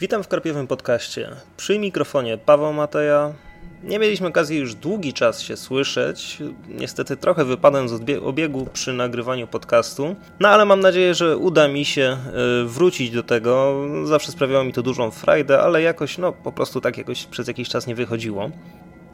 Witam w Karpiowym Podcaście. Przy mikrofonie Paweł Mateja. Nie mieliśmy okazji już długi czas się słyszeć. Niestety trochę wypadłem z obiegu przy nagrywaniu podcastu. No ale mam nadzieję, że uda mi się y, wrócić do tego. Zawsze sprawiało mi to dużą frajdę, ale jakoś, no po prostu tak jakoś przez jakiś czas nie wychodziło.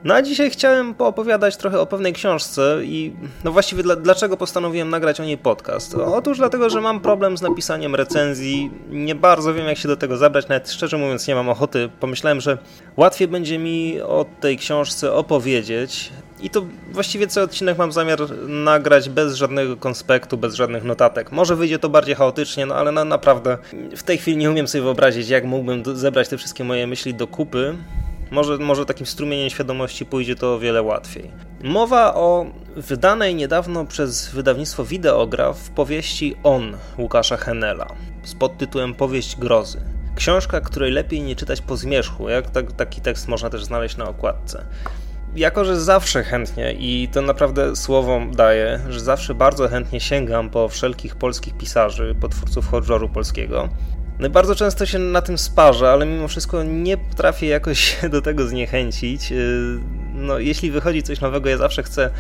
No a dzisiaj chciałem poopowiadać trochę o pewnej książce i no właściwie dla, dlaczego postanowiłem nagrać o niej podcast. Otóż dlatego, że mam problem z napisaniem recenzji, nie bardzo wiem jak się do tego zabrać, nawet szczerze mówiąc nie mam ochoty. Pomyślałem, że łatwiej będzie mi o tej książce opowiedzieć i to właściwie co odcinek mam zamiar nagrać bez żadnego konspektu, bez żadnych notatek. Może wyjdzie to bardziej chaotycznie, no ale na, naprawdę w tej chwili nie umiem sobie wyobrazić jak mógłbym zebrać te wszystkie moje myśli do kupy. Może, może takim strumieniem świadomości pójdzie to o wiele łatwiej. Mowa o wydanej niedawno przez wydawnictwo Wideograf powieści On Łukasza Henela z podtytułem Powieść grozy. Książka, której lepiej nie czytać po zmierzchu, jak tak, taki tekst można też znaleźć na okładce. Jako, że zawsze chętnie i to naprawdę słowom daję, że zawsze bardzo chętnie sięgam po wszelkich polskich pisarzy, po twórców horroru polskiego, no bardzo często się na tym sparzę, ale mimo wszystko nie potrafię jakoś do tego zniechęcić. Y, no, jeśli wychodzi coś nowego, ja zawsze chcę,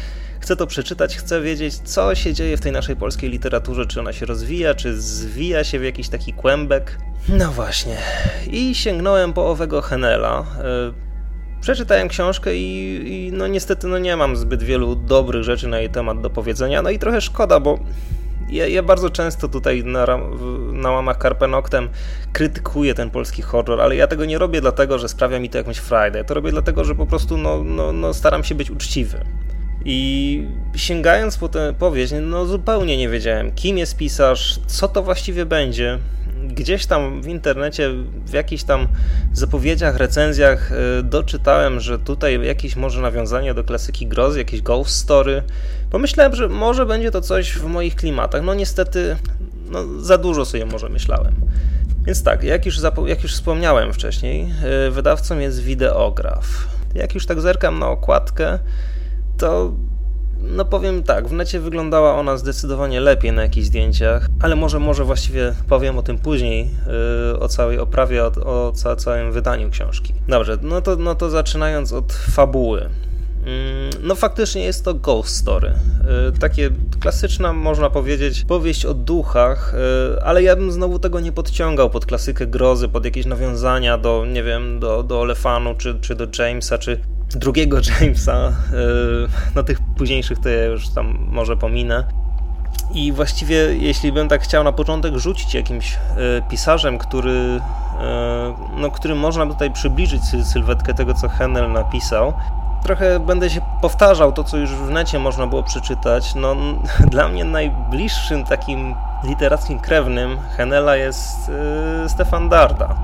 chcę to przeczytać, chcę wiedzieć, co się dzieje w tej naszej polskiej literaturze, czy ona się rozwija, czy zwija się w jakiś taki kłębek. No właśnie. I sięgnąłem po owego Henela. Y, przeczytałem książkę i, i, no niestety no nie mam zbyt wielu dobrych rzeczy na jej temat do powiedzenia. No i trochę szkoda, bo ja, ja, bardzo często tutaj na, na łamach Carpe Noctem krytykuję ten polski horror, ale ja tego nie robię dlatego, że sprawia mi to jakąś frajdę. Ja to robię dlatego, że po prostu no, no, no staram się być uczciwy. I sięgając po tę powieść, no zupełnie nie wiedziałem, kim jest pisarz, co to właściwie będzie gdzieś tam w internecie, w jakichś tam zapowiedziach, recenzjach y, doczytałem, że tutaj jakieś może nawiązanie do klasyki grozy, jakieś ghost story. Pomyślałem, że może będzie to coś w moich klimatach. No niestety, no, za dużo sobie może myślałem. Więc tak, jak już, jak już wspomniałem wcześniej, y, wydawcą jest Wideograf. Jak już tak zerkam na okładkę, to no powiem tak, w necie wyglądała ona zdecydowanie lepiej na jakichś zdjęciach, ale może, może właściwie powiem o tym później, yy, o całej oprawie, o, o ca całym wydaniu książki. Dobrze, no to, no to zaczynając od fabuły. Mm, no faktycznie jest to ghost story. Yy, takie klasyczna, można powiedzieć, powieść o duchach, yy, ale ja bym znowu tego nie podciągał pod klasykę grozy, pod jakieś nawiązania do, nie wiem, do, do Olefanu, czy, czy do Jamesa, czy drugiego Jamesa, no tych późniejszych to ja już tam może pominę. I właściwie, jeśli bym tak chciał na początek rzucić jakimś y, pisarzem, który, y, no, którym można tutaj przybliżyć sylwetkę tego, co Henel napisał, trochę będę się powtarzał to, co już w necie można było przeczytać. No, dla mnie najbliższym takim literackim krewnym Henela jest Stefan Darda.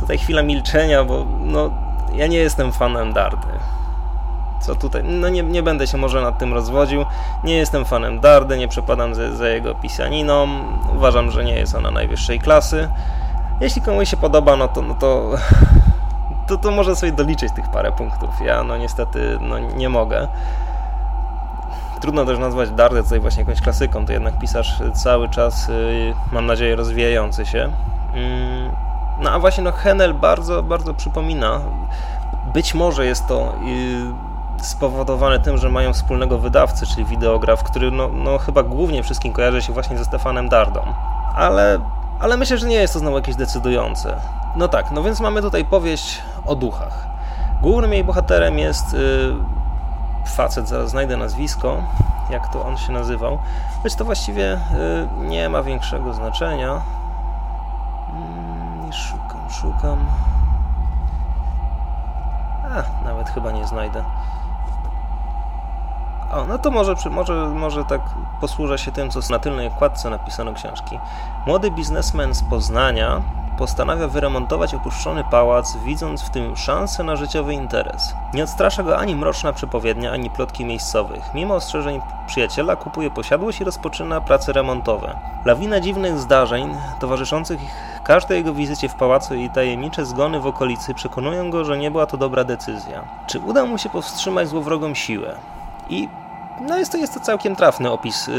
Tutaj chwila milczenia, bo no, ja nie jestem fanem Dardy. Co tutaj? No nie, nie będę się może nad tym rozwodził. Nie jestem fanem Dardy, nie przepadam za, za jego pisaniną. Uważam, że nie jest ona najwyższej klasy. Jeśli komuś się podoba, no to, no to, to, to może sobie doliczyć tych parę punktów. Ja no niestety no, nie mogę. Trudno też nazwać Dardę tutaj właśnie jakąś klasyką, to jednak pisarz cały czas, y, mam nadzieję, rozwijający się. No a właśnie no Henel bardzo, bardzo przypomina. Być może jest to yy, spowodowane tym, że mają wspólnego wydawcę, czyli wideograf, który no, no chyba głównie wszystkim kojarzy się właśnie ze Stefanem Dardą. Ale, ale myślę, że nie jest to znowu jakieś decydujące. No tak, no więc mamy tutaj powieść o duchach. Głównym jej bohaterem jest yy, facet, zaraz znajdę nazwisko, jak to on się nazywał. Choć to właściwie yy, nie ma większego znaczenia szukam, szukam. A, nawet chyba nie znajdę. O, no to może, może, może tak posłużę się tym, co na tylnej okładce napisano książki. Młody biznesmen z Poznania postanawia wyremontować opuszczony pałac, widząc w tym szansę na życiowy interes. Nie odstrasza go ani mroczna przepowiednia, ani plotki miejscowych. Mimo ostrzeżeń przyjaciela kupuje posiadłość i rozpoczyna prace remontowe. Lawina dziwnych zdarzeń towarzyszących każdej jego wizycie w pałacu i tajemnicze zgony w okolicy przekonują go, że nie była to dobra decyzja. Czy uda mu się powstrzymać złowrogą siłę? I no jest to, jest to całkiem trafny opis yy,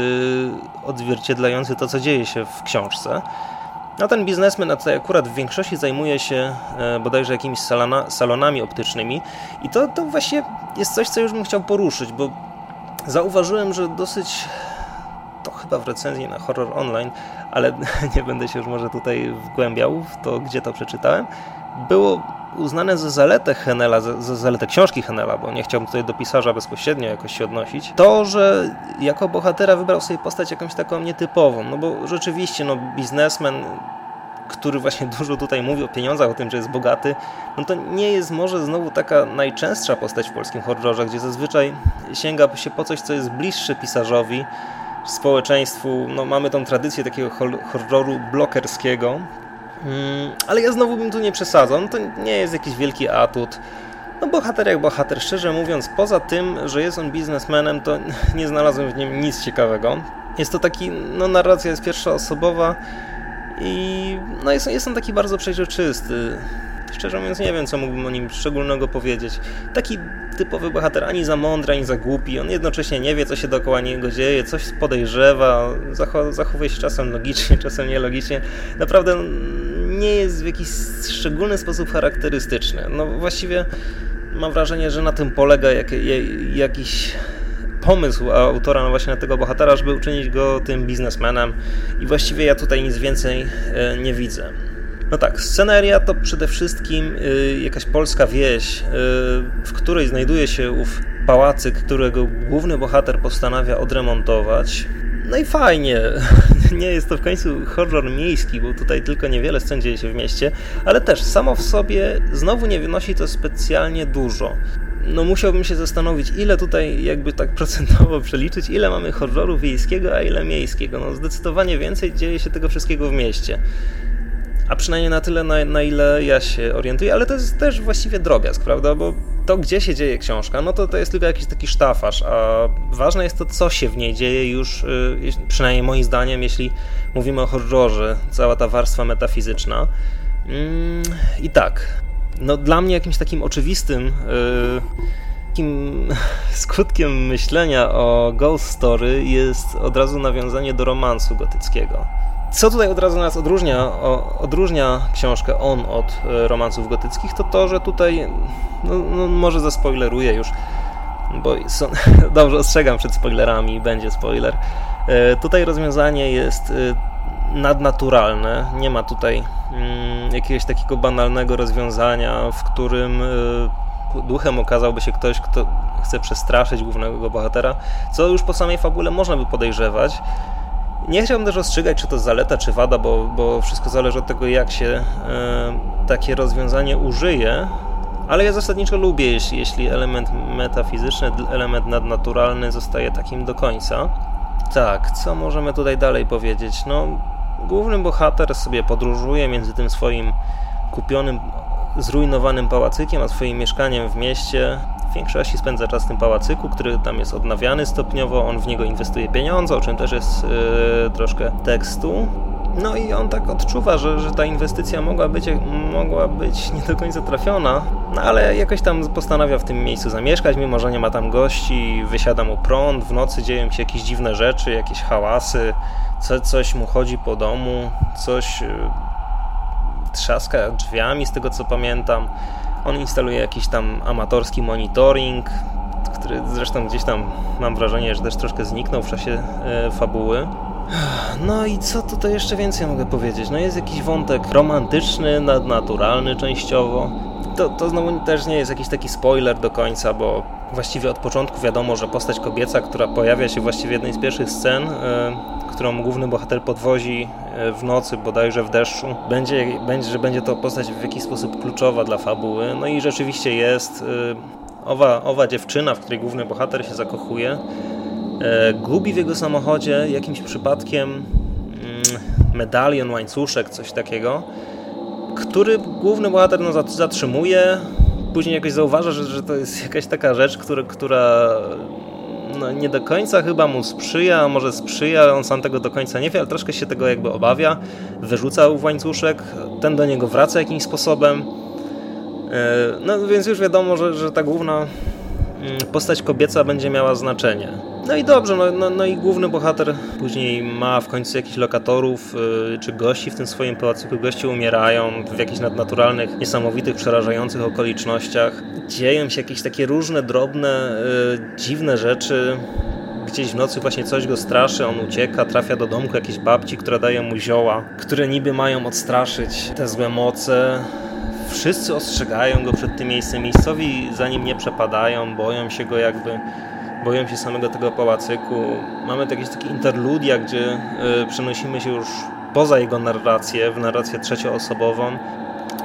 odzwierciedlający to, co dzieje się w książce. No ten biznesmen tutaj akurat w większości zajmuje się e, bodajże jakimiś salona, salonami optycznymi. I to, to właśnie jest coś, co już bym chciał poruszyć, bo zauważyłem, że dosyć to chyba w recenzji na Horror Online, ale nie będę się już może tutaj wgłębiał w to, gdzie to przeczytałem, było uznane za zaletę Henela, za, za zaletę książki Henela, bo nie chciałbym tutaj do pisarza bezpośrednio jakoś się odnosić, to, że jako bohatera wybrał sobie postać jakąś taką nietypową, no bo rzeczywiście, no biznesmen który właśnie dużo tutaj mówi o pieniądzach, o tym, że jest bogaty, no to nie jest może znowu taka najczęstsza postać w polskim horrorze, gdzie zazwyczaj sięga się po coś, co jest bliższe pisarzowi, społeczeństwu. No, mamy tą tradycję takiego horroru blokerskiego, ale ja znowu bym tu nie przesadzał. No, to nie jest jakiś wielki atut. No bohater jak bohater, szczerze mówiąc, poza tym, że jest on biznesmenem, to nie znalazłem w nim nic ciekawego. Jest to taki, no narracja jest pierwszoosobowa i no jest, jest on taki bardzo przeźroczysty. Szczerze mówiąc, nie wiem, co mógłbym o nim szczególnego powiedzieć. Taki typowy bohater, ani za mądry, ani za głupi. On jednocześnie nie wie, co się dookoła niego dzieje, coś podejrzewa, zachowuje się czasem logicznie, czasem nielogicznie. Naprawdę nie jest w jakiś szczególny sposób charakterystyczny. No właściwie mam wrażenie, że na tym polega jak, jak, jakiś pomysł autora no właśnie na tego bohatera, żeby uczynić go tym biznesmenem i właściwie ja tutaj nic więcej e, nie widzę. No tak, sceneria to przede wszystkim y, jakaś polska wieś, y, w której znajduje się ów pałacyk, którego główny bohater postanawia odremontować. No i fajnie, nie jest to w końcu horror miejski, bo tutaj tylko niewiele scen dzieje się w mieście, ale też samo w sobie znowu nie wynosi to specjalnie dużo. No musiałbym się zastanowić, ile tutaj jakby tak procentowo przeliczyć, ile mamy horroru wiejskiego, a ile miejskiego. No zdecydowanie więcej dzieje się tego wszystkiego w mieście a przynajmniej na tyle, na, na, ile ja się orientuję, ale to jest też właściwie drobiazg, prawda, bo to, gdzie się dzieje książka, no to to jest tylko jakiś taki sztafaż, a ważne jest to, co się w niej dzieje już, y, przynajmniej moim zdaniem, jeśli mówimy o horrorze, cała ta warstwa metafizyczna. Mm, I tak, no dla mnie jakimś takim oczywistym y, takim skutkiem myślenia o Ghost Story jest od razu nawiązanie do romansu gotyckiego. Co tutaj od razu nas odróżnia, odróżnia książkę On od e, romansów gotyckich, to to, że tutaj, no, no może zaspoileruję już, bo są, dobrze ostrzegam przed spoilerami, będzie spoiler. E, tutaj rozwiązanie jest e, nadnaturalne, nie ma tutaj mm, jakiegoś takiego banalnego rozwiązania, w którym duchem okazałby się ktoś, kto chce przestraszyć głównego bohatera, co już po samej fabule można by podejrzewać. Nie chciałbym też ostrzegać, czy to zaleta, czy wada, bo, bo wszystko zależy od tego, jak się e, takie rozwiązanie użyje. Ale ja zasadniczo lubię, jeśli, jeśli element metafizyczny, element nadnaturalny zostaje takim do końca. Tak, co możemy tutaj dalej powiedzieć? No, główny bohater sobie podróżuje między tym swoim kupionym, zrujnowanym pałacykiem, a swoim mieszkaniem w mieście. Większości spędza czas w tym pałacyku, który tam jest odnawiany stopniowo, on w niego inwestuje pieniądze, o czym też jest yy, troszkę tekstu. No i on tak odczuwa, że, że ta inwestycja mogła być, mogła być nie do końca trafiona, no ale jakoś tam postanawia w tym miejscu zamieszkać, mimo że nie ma tam gości, wysiada mu prąd, w nocy dzieją się jakieś dziwne rzeczy, jakieś hałasy, co, coś mu chodzi po domu, coś yy, trzaska drzwiami, z tego co pamiętam. On instaluje jakiś tam amatorski monitoring, który zresztą gdzieś tam mam wrażenie, że też troszkę zniknął w czasie e, fabuły. No i co tutaj jeszcze więcej mogę powiedzieć? No jest jakiś wątek romantyczny, nadnaturalny częściowo. To, to znowu też nie jest jakiś taki spoiler do końca, bo właściwie od początku wiadomo, że postać kobieca, która pojawia się właściwie w jednej z pierwszych scen, e, którą główny bohater podwozi e, w nocy, bodajże w deszczu, będzie, będzie, że będzie to postać w jakiś sposób kluczowa dla fabuły. No i rzeczywiście jest. E, owa, owa dziewczyna, w której główny bohater się zakochuje, gubi w jego samochodzie jakimś przypadkiem mm, medalion, łańcuszek, coś takiego, który główny bohater no, zatrzymuje, później jakoś zauważa, że, że to jest jakaś taka rzecz, która, która no, nie do końca chyba mu sprzyja, może sprzyja, on sam tego do końca nie wie, ale troszkę się tego jakby obawia, wyrzuca w łańcuszek, ten do niego wraca jakimś sposobem. E, no więc już wiadomo, że, że ta główna postać kobieca będzie miała znaczenie. No i dobrze, no, no, no i główny bohater później ma w końcu jakichś lokatorów yy, czy gości w tym swoim pałacyku. Goście umierają w jakichś nadnaturalnych, niesamowitych, przerażających okolicznościach. Dzieją się jakieś takie różne, drobne, yy, dziwne rzeczy gdzieś w nocy właśnie coś go straszy, on ucieka, trafia do domku jakiejś babci, która daje mu zioła, które niby mają odstraszyć te złe moce. Wszyscy ostrzegają go przed tym miejscem. Miejscowi za nim nie przepadają, boją się go jakby, boją się samego tego pałacyku. Mamy jakieś takie interludia, gdzie y, przenosimy się już poza jego narrację, w narrację trzecioosobową,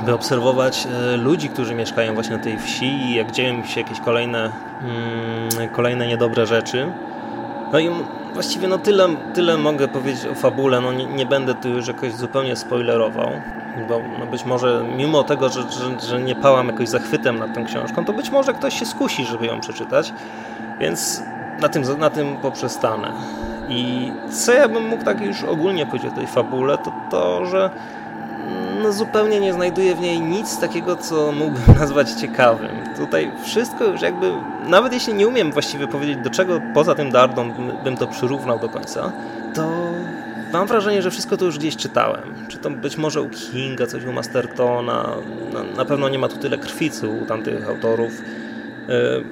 by obserwować y, ludzi, którzy mieszkają właśnie na tej wsi i jak dzieją się jakieś kolejne, mm, kolejne niedobre rzeczy. No i właściwie no tyle, tyle mogę powiedzieć o fabule, no nie, nie będę tu już jakoś zupełnie spoilerował, bo no być może mimo tego, że, że, że nie pałam jakoś zachwytem nad tą książką, to być może ktoś się skusi, żeby ją przeczytać, więc na tym, na tym poprzestanę. I co ja bym mógł tak już ogólnie powiedzieć o tej fabule, to to, że no zupełnie nie znajduję w niej nic takiego, co mógłbym nazwać ciekawym. Tutaj wszystko już jakby, nawet jeśli nie umiem właściwie powiedzieć, do czego poza tym Dardą bym to przyrównał do końca, to mam wrażenie, że wszystko to już gdzieś czytałem. Czy to być może u Kinga, coś u Mastertona, na, na pewno nie ma tu tyle krwicy u tamtych autorów. Yy,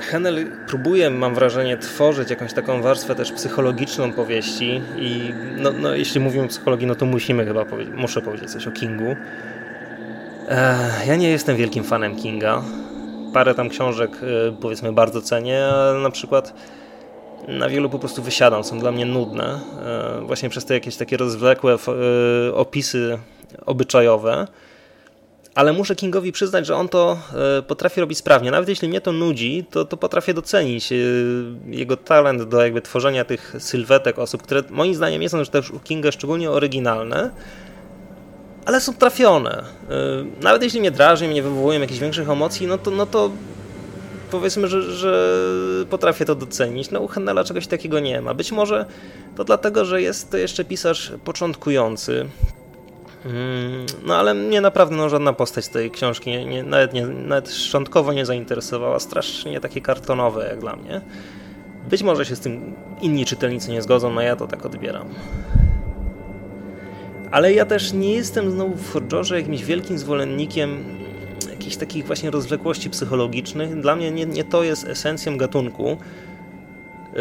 Henel próbuje, mam wrażenie, tworzyć jakąś taką warstwę też psychologiczną powieści i no, no jeśli mówimy o psychologii, no to musimy chyba powiedzieć, muszę powiedzieć coś o Kingu. ja nie jestem wielkim fanem Kinga. Parę tam książek e, powiedzmy bardzo cenię, ale na przykład na wielu po prostu wysiadam, są dla mnie nudne. E, właśnie przez te jakieś takie rozwlekłe e, opisy obyczajowe ale muszę Kingowi przyznać, że on to e, potrafi robić sprawnie. Nawet jeśli mnie to nudzi, to, to potrafię docenić jego talent do jakby tworzenia tych sylwetek osób, które moim zdaniem nie są już też u Kinga szczególnie oryginalne, ale są trafione. Nawet jeśli mnie drażni, nie wywołują jakichś większych emocji, no to, no to powiedzmy, że, że potrafię to docenić. No u Hennela czegoś takiego nie ma. Być może to dlatego, że jest to jeszcze pisarz początkujący, Mm, no ale mnie naprawdę no, żadna postać tej książki nie, nie, nawet, nie, nawet szczątkowo nie zainteresowała. Strasznie takie kartonowe jak dla mnie. Być może się z tym inni czytelnicy nie zgodzą, no ja to tak odbieram. Ale ja też nie jestem znowu w horrorze jakimś wielkim zwolennikiem jakichś takich właśnie rozwlekłości psychologicznych. Dla mnie nie, nie to jest esencją gatunku. Yy,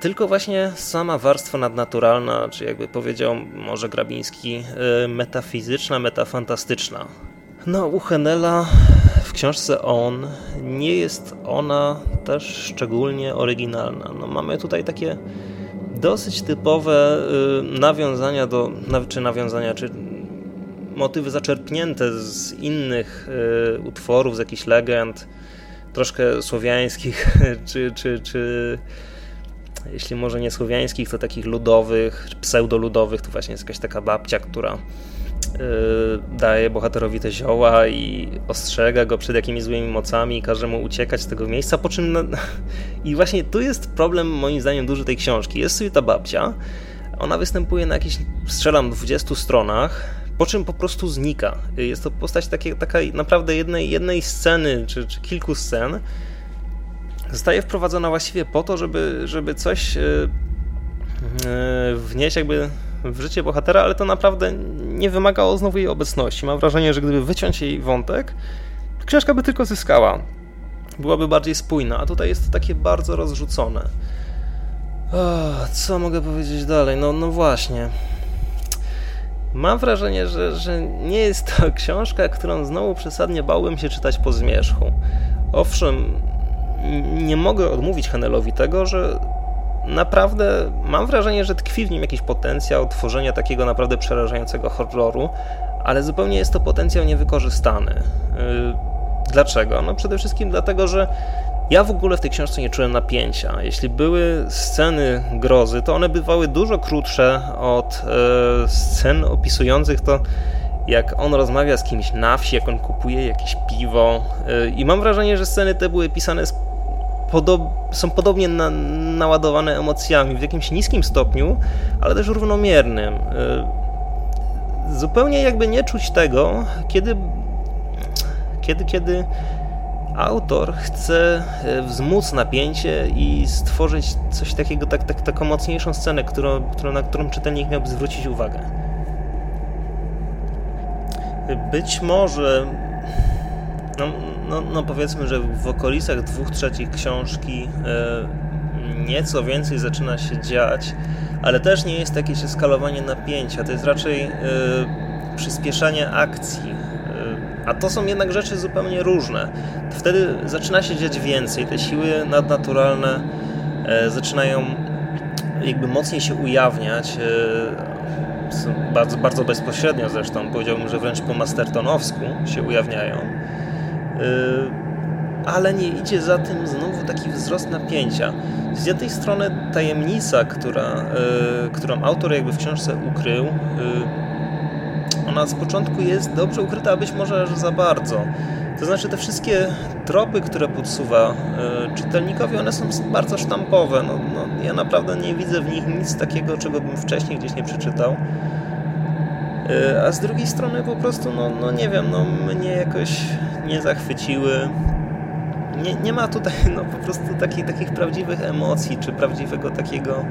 tylko właśnie sama warstwa nadnaturalna, czy jakby powiedział może Grabiński, yy, metafizyczna, metafantastyczna. No, u Henela w książce On nie jest ona też szczególnie oryginalna. No, mamy tutaj takie dosyć typowe yy, nawiązania do, czy nawiązania, czy motywy zaczerpnięte z innych utworów, z jakichś legend, troszkę słowiańskich, czy, czy, czy jeśli może nie słowiańskich, to takich ludowych, pseudoludowych, to właśnie jest jakaś taka babcia, która yy, daje bohaterowi te zioła i ostrzega go przed jakimiś złymi mocami i każe mu uciekać z tego miejsca, po czym... I właśnie tu jest problem moim zdaniem duży tej książki. Jest sobie ta babcia, ona występuje na jakichś, strzelam, 20 stronach, po czym po prostu znika. Jest to postać takie, taka naprawdę jednej, jednej sceny, czy, czy kilku scen, zostaje wprowadzona właściwie po to, żeby, żeby coś e, e, wnieść jakby w życie bohatera, ale to naprawdę nie wymagało znowu jej obecności. Mam wrażenie, że gdyby wyciąć jej wątek, książka by tylko zyskała. Byłaby bardziej spójna, a tutaj jest to takie bardzo rozrzucone. Co mogę powiedzieć dalej? No, no właśnie. Mam wrażenie, że, że nie jest to książka, którą znowu przesadnie bałbym się czytać po zmierzchu. Owszem, nie mogę odmówić Hanelowi tego, że naprawdę mam wrażenie, że tkwi w nim jakiś potencjał tworzenia takiego naprawdę przerażającego horroru, ale zupełnie jest to potencjał niewykorzystany. Y, dlaczego? No przede wszystkim dlatego, że ja w ogóle w tej książce nie czułem napięcia. Jeśli były sceny grozy, to one bywały dużo krótsze od e, scen opisujących to, jak on rozmawia z kimś na wsi, jak on kupuje jakieś piwo. E, I mam wrażenie, że sceny te były pisane z podob są podobnie na, naładowane emocjami w jakimś niskim stopniu, ale też równomiernym. Y, zupełnie jakby nie czuć tego, kiedy, kiedy, kiedy autor chce e, wzmóc napięcie i stworzyć coś takiego, tak, tak, taką mocniejszą scenę, którą, którą, na którą czytelnik miałby zwrócić uwagę. Być może, no, no, no powiedzmy, że w okolicach dwóch trzecich książki e, nieco więcej zaczyna się dziać, ale też nie jest jakieś eskalowanie napięcia, to jest raczej e, przyspieszanie akcji a to są jednak rzeczy zupełnie różne. Wtedy zaczyna się dziać więcej, te siły nadnaturalne e, zaczynają jakby mocniej się ujawniać, e, bardzo, bardzo bezpośrednio zresztą, powiedziałbym, że wręcz po mastertonowsku się ujawniają. E, ale nie idzie za tym znowu taki wzrost napięcia. Z jednej strony tajemnica, która, którą autor jakby w książce ukrył, ona z początku jest dobrze ukryta, a być może za bardzo. To znaczy te wszystkie tropy, które podsuwa e, czytelnikowi, one są bardzo sztampowe. No, no, ja naprawdę nie widzę w nich nic takiego, czego bym wcześniej gdzieś nie przeczytał. E, a z drugiej strony po prostu, no, no nie wiem, no mnie jakoś nie zachwyciły. Nie, nie ma tutaj no, po prostu takich, takich prawdziwych emocji, czy prawdziwego takiego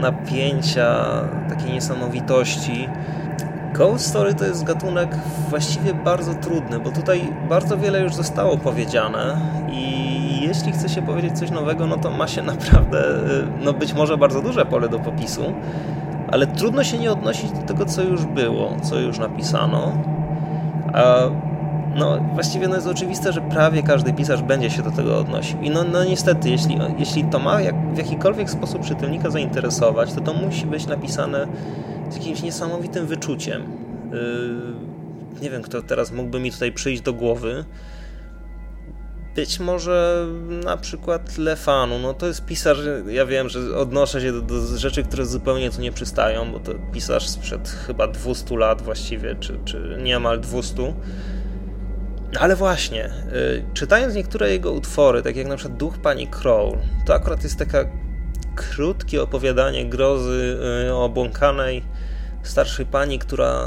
napięcia, takiej niesamowitości. Ghost Story to jest gatunek właściwie bardzo trudny, bo tutaj bardzo wiele już zostało powiedziane i jeśli chce się powiedzieć coś nowego, no to ma się naprawdę, y, no być może bardzo duże pole do popisu, ale trudno się nie odnosić do tego, co już było, co już napisano. A no właściwie no jest oczywiste, że prawie każdy pisarz będzie się do tego odnosił. I no, no niestety, jeśli, jeśli to ma jak, w jakikolwiek sposób czytelnika zainteresować, to to musi być napisane z jakimś niesamowitym wyczuciem. Yy, nie wiem, kto teraz mógłby mi tutaj przyjść do głowy. Być może na przykład Lefanu, no to jest pisarz, ja wiem, że odnoszę się do, do, rzeczy, które zupełnie tu nie przystają, bo to pisarz sprzed chyba 200 lat właściwie, czy, czy niemal 200. Ale właśnie, yy, czytając niektóre jego utwory, tak jak na przykład Duch Pani Crow, to akurat jest taka krótkie opowiadanie grozy yy, o obłąkanej starszej pani, która,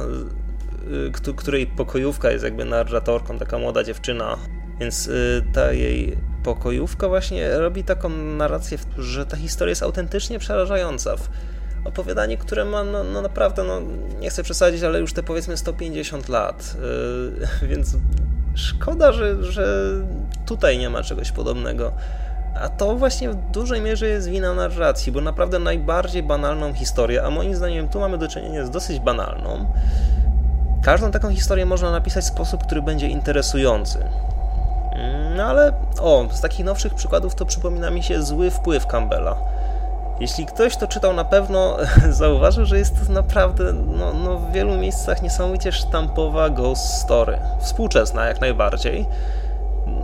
y, której pokojówka jest jakby narratorką, taka młoda dziewczyna. Więc y, ta jej pokojówka właśnie robi taką narrację, że ta historia jest autentycznie przerażająca. Opowiadanie, które ma no, no naprawdę, no, nie chcę przesadzić, ale już te powiedzmy 150 lat. Yy, więc szkoda, że, że tutaj nie ma czegoś podobnego. A to właśnie w dużej mierze jest wina narracji, bo naprawdę najbardziej banalną historię, a moim zdaniem tu mamy do czynienia z dosyć banalną, każdą taką historię można napisać w sposób, który będzie interesujący. Mm, no ale, o, z takich nowszych przykładów to przypomina mi się zły wpływ Campbella. Jeśli ktoś to czytał, na pewno zauważył, że jest to naprawdę no, no w wielu miejscach niesamowicie sztampowa ghost story. Współczesna jak najbardziej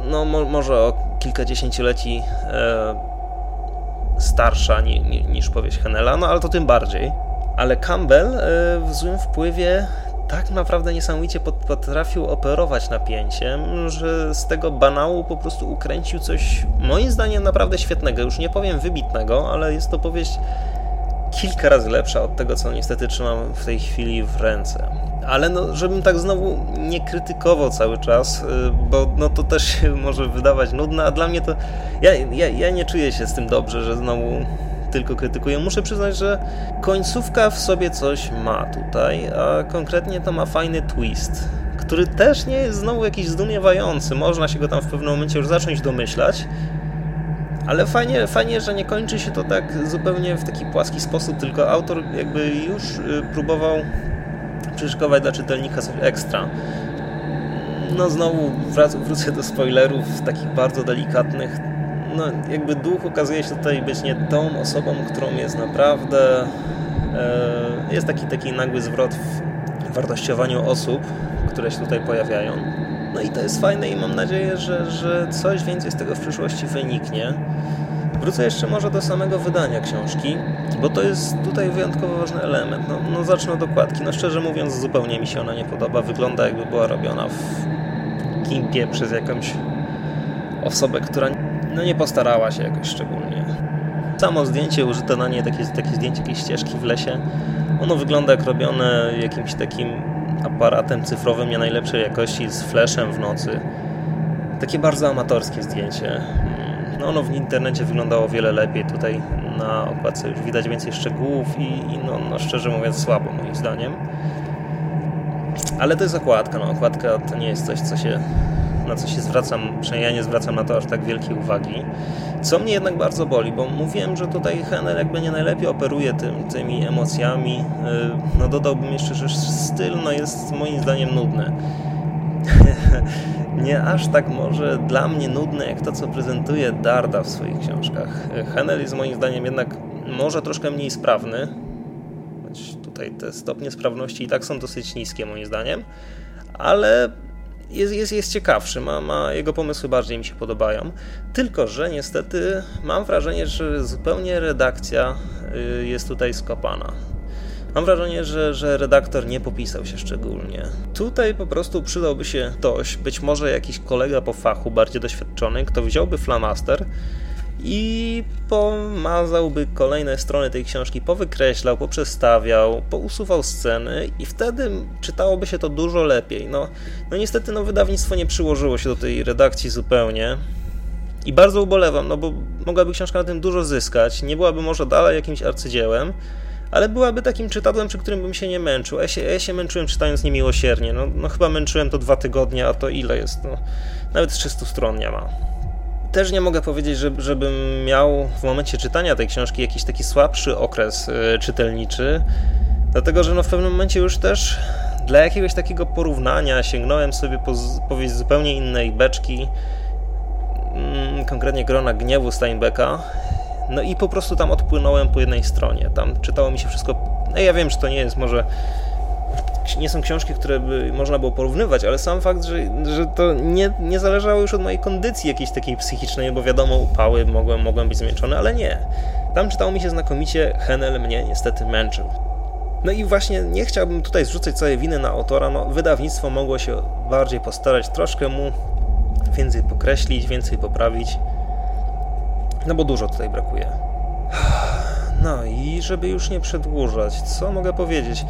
no mo może o kilkadziesięcioleci e, starsza ni ni niż powieść Henela, no ale to tym bardziej. Ale Campbell e, w złym wpływie tak naprawdę niesamowicie potrafił operować napięciem, że z tego banału po prostu ukręcił coś moim zdaniem naprawdę świetnego. Już nie powiem wybitnego, ale jest to powieść kilka razy lepsza od tego, co niestety trzymam w tej chwili w ręce. Ale no, żebym tak znowu nie krytykował cały czas, y, bo no to też się może wydawać nudne, a dla mnie to... Ja, ja, ja nie czuję się z tym dobrze, że znowu tylko krytykuję. Muszę przyznać, że końcówka w sobie coś ma tutaj, a konkretnie to ma fajny twist, który też nie jest znowu jakiś zdumiewający. Można się go tam w pewnym momencie już zacząć domyślać, ale fajnie, fajnie, że nie kończy się to tak zupełnie w taki płaski sposób, tylko autor jakby już y, próbował przyszykować dla czytelnika coś ekstra. No znowu wrócę do spoilerów takich bardzo delikatnych. No jakby duch okazuje się tutaj być nie tą osobą, którą jest naprawdę. E, jest taki, taki nagły zwrot w wartościowaniu osób, które się tutaj pojawiają. No i to jest fajne i mam nadzieję, że, że coś więcej z tego w przyszłości wyniknie. Wrócę jeszcze może do samego wydania książki, bo to jest tutaj wyjątkowo ważny element. No, no zacznę od okładki. No szczerze mówiąc zupełnie mi się ona nie podoba. Wygląda jakby była robiona w kimpie przez jakąś osobę, która no nie postarała się jakoś szczególnie. Samo zdjęcie, użyte na nie takie, takie zdjęcie jakiejś ścieżki w lesie, ono wygląda jak robione jakimś takim aparatem cyfrowym nie najlepszej jakości z flashem w nocy. takie bardzo amatorskie zdjęcie. Mm, no ono w internecie wyglądało wiele lepiej. Tutaj na okładce już widać więcej szczegółów i, i no, no, szczerze mówiąc słabo moim zdaniem. Ale to jest okładka. No, okładka to nie jest coś, co się, na co się zwracam, przynajmniej ja nie zwracam na to aż tak wielkiej uwagi. Co mnie jednak bardzo boli, bo mówiłem, że tutaj Henel jakby nie najlepiej operuje tym, tymi emocjami. Y, no dodałbym jeszcze, że styl no, jest moim zdaniem nudny. nie aż tak może dla mnie nudny, jak to, co prezentuje Darda w swoich książkach. Henel jest moim zdaniem jednak może troszkę mniej sprawny. Tutaj te stopnie sprawności i tak są dosyć niskie moim zdaniem, ale jest, jest, jest ciekawszy, ma, ma, jego pomysły bardziej mi się podobają. Tylko, że niestety mam wrażenie, że zupełnie redakcja y, jest tutaj skopana. Mam wrażenie, że, że redaktor nie popisał się szczególnie. Tutaj po prostu przydałby się ktoś, być może jakiś kolega po fachu, bardziej doświadczony, kto wziąłby flamaster i pomazałby kolejne strony tej książki, powykreślał, poprzestawiał, pousuwał sceny i wtedy czytałoby się to dużo lepiej. No, no niestety no, wydawnictwo nie przyłożyło się do tej redakcji zupełnie. I bardzo ubolewam, no bo mogłaby książka na tym dużo zyskać, nie byłaby może dalej jakimś arcydziełem, ale byłaby takim czytadłem, przy którym bym się nie męczył. Ja się, ja się męczyłem czytając niemiłosiernie. No, no chyba męczyłem to dwa tygodnie, a to ile jest? No, nawet 300 stron nie ma. Też nie mogę powiedzieć, że, żebym miał w momencie czytania tej książki jakiś taki słabszy okres y, czytelniczy, dlatego że no w pewnym momencie już też dla jakiegoś takiego porównania sięgnąłem sobie po powieść zupełnie innej beczki, mm, konkretnie Grona Gniewu Steinbecka, no i po prostu tam odpłynąłem po jednej stronie. Tam czytało mi się wszystko. No ja wiem, że to nie jest może. Nie są książki, które by można było porównywać, ale sam fakt, że, że to nie, nie zależało już od mojej kondycji jakiejś takiej psychicznej, bo wiadomo, upały mogłem, mogłem być zmęczony, ale nie. Tam czytało mi się znakomicie, Henel mnie niestety męczył. No i właśnie nie chciałbym tutaj zrzucać całej winy na autora, no wydawnictwo mogło się bardziej postarać, troszkę mu więcej pokreślić, więcej poprawić. No bo dużo tutaj brakuje. No i żeby już nie przedłużać, co mogę powiedzieć?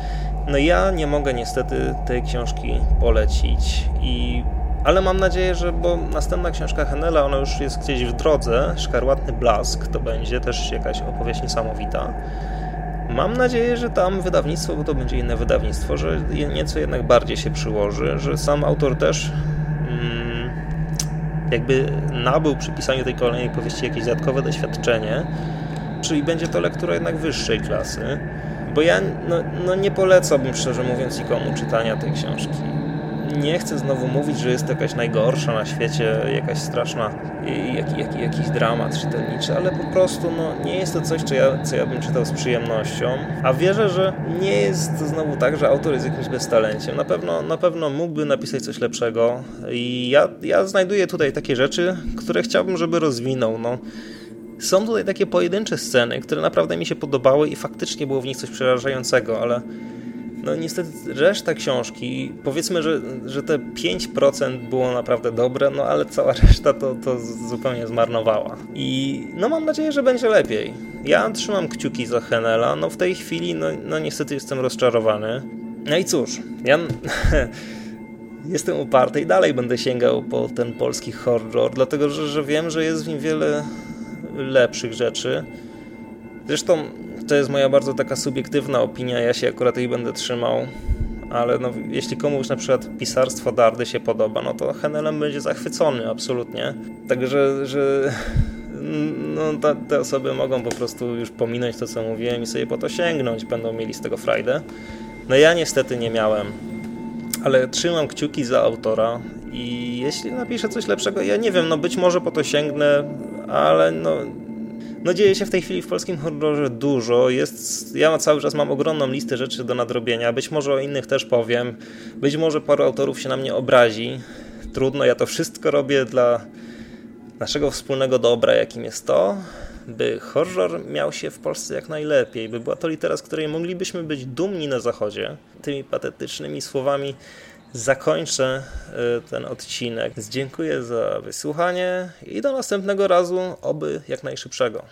No ja nie mogę niestety tej książki polecić i ale mam nadzieję, że bo następna książka Henela, ona już jest gdzieś w drodze, Szkarłatny Blask to będzie też jakaś opowieść niesamowita. Mam nadzieję, że tam wydawnictwo, bo to będzie inne wydawnictwo, że nieco jednak bardziej się przyłoży, że sam autor też mm, jakby nabył przy pisaniu tej kolejnej powieści jakieś dodatkowe doświadczenie, czyli będzie to lektura jednak wyższej klasy, bo ja no, no nie polecałbym szczerze mówiąc nikomu czytania tej książki nie chcę znowu mówić, że jest jakaś najgorsza na świecie, jakaś straszna, jak, jak, jakiś dramat czytelniczy, ale po prostu no, nie jest to coś, co ja, co ja bym czytał z przyjemnością, a wierzę, że nie jest to znowu tak, że autor jest jakimś beztalenciem. Na pewno, na pewno mógłby napisać coś lepszego i ja, ja znajduję tutaj takie rzeczy, które chciałbym, żeby rozwinął. No. Są tutaj takie pojedyncze sceny, które naprawdę mi się podobały i faktycznie było w nich coś przerażającego, ale no niestety reszta książki, powiedzmy, że, że te 5% było naprawdę dobre, no ale cała reszta to, to zupełnie zmarnowała. I no mam nadzieję, że będzie lepiej. Ja trzymam kciuki za Henela, no w tej chwili no, no niestety jestem rozczarowany. No i cóż, ja jestem uparty i dalej będę sięgał po ten polski horror, dlatego że, że wiem, że jest w nim wiele lepszych rzeczy. Zresztą to jest moja bardzo taka subiektywna opinia, ja się akurat jej będę trzymał, ale no, jeśli komuś na przykład pisarstwo Dardy się podoba, no to Henelem będzie zachwycony absolutnie. Także, że no, ta, te osoby mogą po prostu już pominąć to, co mówiłem i sobie po to sięgnąć, będą mieli z tego frajdę. No ja niestety nie miałem, ale trzymam kciuki za autora i jeśli napisze coś lepszego, ja nie wiem, no być może po to sięgnę, ale no no dzieje się w tej chwili w polskim horrorze dużo. Jest, ja cały czas mam ogromną listę rzeczy do nadrobienia. Być może o innych też powiem. Być może paru autorów się na mnie obrazi. Trudno, ja to wszystko robię dla naszego wspólnego dobra, jakim jest to, by horror miał się w Polsce jak najlepiej, by była to litera, z której moglibyśmy być dumni na zachodzie. Tymi patetycznymi słowami zakończę y, ten odcinek. Dziękuję za wysłuchanie i do następnego razu, oby jak najszybszego.